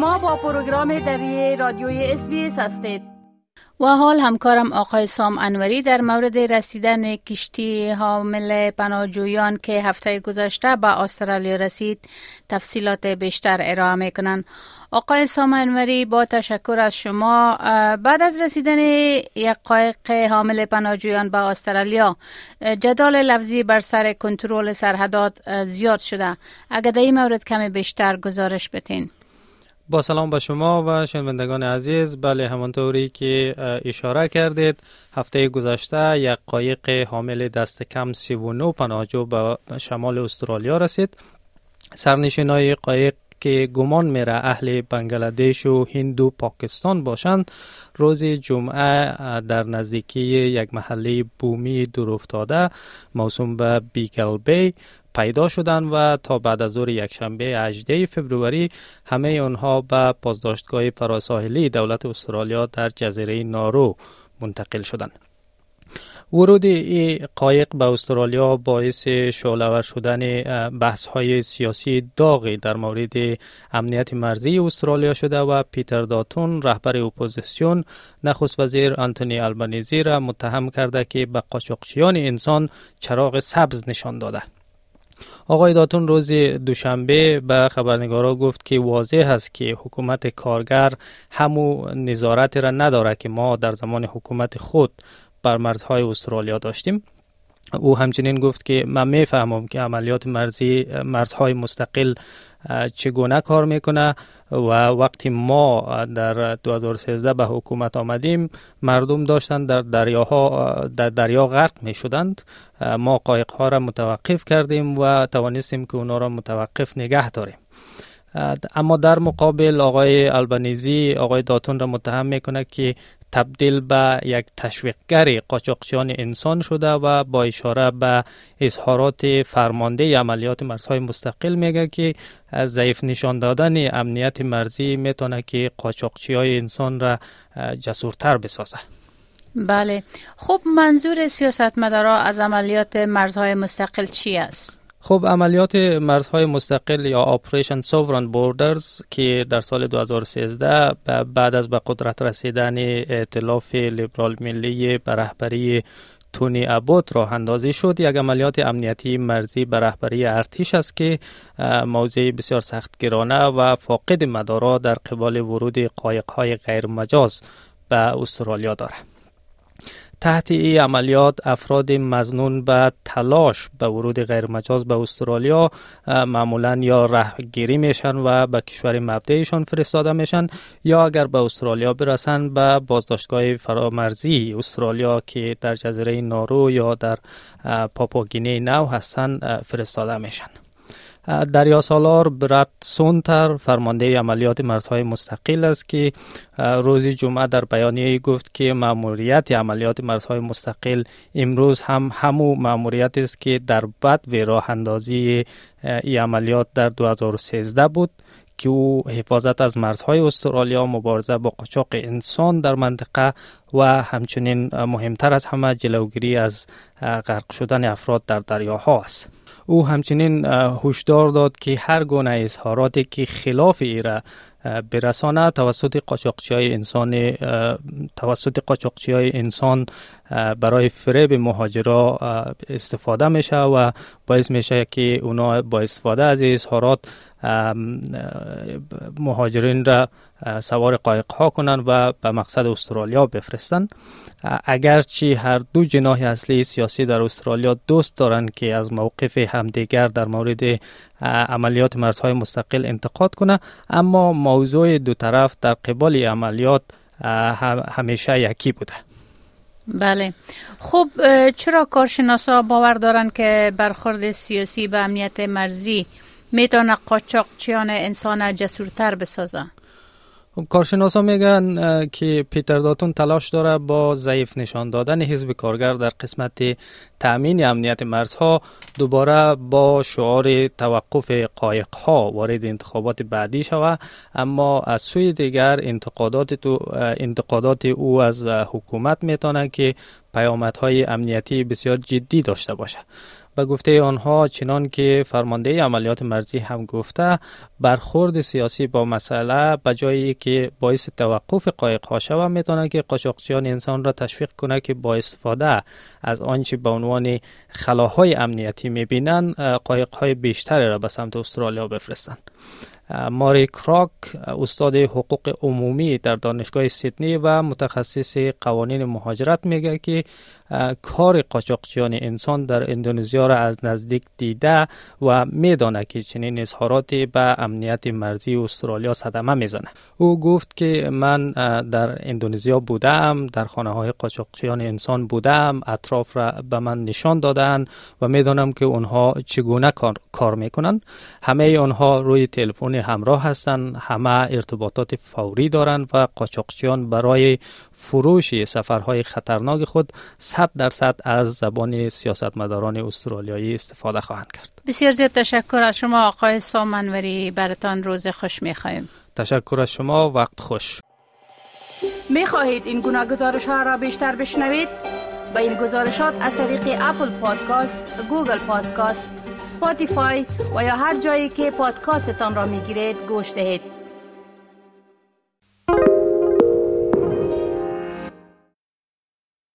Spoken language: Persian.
شما با پروگرام دری رادیوی اس هستید. و حال همکارم آقای سام انوری در مورد رسیدن کشتی حامل پناهجویان که هفته گذشته به استرالیا رسید تفصیلات بیشتر ارائه می‌کنن آقای سام انوری با تشکر از شما بعد از رسیدن یک قایق حامل پناهجویان به استرالیا جدال لفظی بر سر کنترل سرحدات زیاد شده. اگر در این مورد کمی بیشتر گزارش بتین با سلام به شما و شنوندگان عزیز. بله همانطوری که اشاره کردید هفته گذشته یک قایق حامل دست کم 39 پناهجو به شمال استرالیا رسید. سرنشینای قایق که گمان میره اهل بنگلادش و هند و پاکستان باشند روز جمعه در نزدیکی یک محله بومی دورافتاده موسوم به بیگل بی پیدا شدند و تا بعد از ظهر یکشنبه 18 فوریه همه آنها به بازداشتگاه فراساحلی دولت استرالیا در جزیره نارو منتقل شدند. ورود این قایق به استرالیا باعث شعله‌ور شدن بحث های سیاسی داغی در مورد امنیت مرزی استرالیا شده و پیتر داتون رهبر اپوزیسیون نخست وزیر آنتونی البانیزی را متهم کرده که به قاچاقچیان انسان چراغ سبز نشان داده آقای داتون روز دوشنبه به خبرنگارا گفت که واضح است که حکومت کارگر همو نظارت را نداره که ما در زمان حکومت خود بر مرزهای استرالیا داشتیم. او همچنین گفت که من می‌فهمم که عملیات مرزی مرزهای مستقل چگونه کار می‌کنه و وقتی ما در 2013 به حکومت آمدیم مردم داشتند در دریاها در دریا غرق می شدند ما قایق ها را متوقف کردیم و توانستیم که اونا را متوقف نگه داریم. اما در مقابل آقای البنیزی آقای داتون را متهم می‌کنه که تبدیل به یک تشویقگر قاچاقچیان انسان شده و با اشاره به اظهارات فرمانده عملیات مرزهای مستقل میگه که از ضعیف نشان دادن امنیت مرزی می‌تونه که قاچاقچی های انسان را جسورتر بسازه بله خب منظور سیاستمدارا از عملیات مرزهای مستقل چی است؟ خب عملیات مرزهای مستقل یا آپریشن سوورن بوردرز که در سال 2013 بعد از به قدرت رسیدن ائتلاف لیبرال ملی به رهبری تونی ابوت راه اندازی شد یک عملیات امنیتی مرزی به رهبری ارتش است که موضع بسیار سختگیرانه و فاقد مدارا در قبال ورود قایق های غیر مجاز به استرالیا دارد. تحت این عملیات افراد مزنون به تلاش به ورود غیرمجاز به استرالیا معمولا یا رهگیری میشن و به کشور مبدعشان فرستاده میشن یا اگر به استرالیا برسن به بازداشتگاه فرامرزی استرالیا که در جزیره نارو یا در پاپاگینه نو هستن فرستاده میشن. دریا سالار برات سونتر فرمانده عملیات مرزهای مستقل است که روز جمعه در بیانیه گفت که ماموریت عملیات مرزهای مستقل امروز هم همو ماموریت است که در بد و راه اندازی این عملیات در 2013 بود که او حفاظت از مرزهای استرالیا مبارزه با قاچاق انسان در منطقه و همچنین مهمتر از همه جلوگیری از غرق شدن افراد در دریاها است. او همچنین هشدار داد که هر گونه اظهاراتی که خلاف ای را برسانه توسط قاچاقچی های انسان توسط قاچاقچی های انسان برای فریب مهاجرا استفاده میشه و باعث میشه که اونا با استفاده از اظهارات مهاجرین را سوار قایق ها کنند و به مقصد استرالیا بفرستند. اگرچه هر دو جناح اصلی سیاسی در استرالیا دوست دارند که از موقف همدیگر در مورد عملیات مرزهای مستقل انتقاد کنند اما موضوع دو طرف در قبال عملیات همیشه یکی بوده. بله. خب چرا کارشناسا باور دارند که برخورد سیاسی به امنیت مرزی می‌تونه قاچاقچیان انسان جسورتر بسازه کارشناسا میگن که پیتر داتون تلاش داره با ضعیف نشان دادن حزب کارگر در قسمت تامین امنیت مرزها دوباره با شعار توقف قایق ها وارد انتخابات بعدی شود. اما از سوی دیگر انتقادات, تو انتقادات او از حکومت می‌تونه که پیامدهای امنیتی بسیار جدی داشته باشه به گفته آنها چنان که فرمانده عملیات مرزی هم گفته برخورد سیاسی با مسئله به جایی که باعث توقف قایق ها شود می‌تونه که قاچاقچیان انسان را تشویق کنه که با استفاده از آنچه به عنوان خلاهای امنیتی می‌بینن قایق های بیشتری را به سمت استرالیا بفرستند. ماری کراک استاد حقوق عمومی در دانشگاه سیدنی و متخصص قوانین مهاجرت میگه که کار قاچاقچیان انسان در اندونزیا را از نزدیک دیده و میدانه که چنین اظهاراتی به امنیت مرزی استرالیا صدمه می‌زنه او گفت که من در اندونزیا بودم در خانه های قاچاقچیان انسان بودم اطراف را به من نشان دادن و می‌دانم که اونها چگونه کار, کار می‌کنن همه آنها روی تلفن همراه هستند همه ارتباطات فوری دارند و قاچاقچیان برای فروش سفرهای خطرناک خود 100 درصد از زبان سیاستمداران استرالیایی استفاده خواهند کرد. بسیار زیاد تشکر از شما آقای سامنوری برتان روز خوش می‌خواهیم تشکر از شما. وقت خوش. می خواهید این گونه گزارش ها را بیشتر بشنوید؟ با این گزارشات از طریق اپل پادکاست، گوگل پادکاست، سپاتیفای و یا هر جایی که پادکاستتان را می گیرید گوش دهید.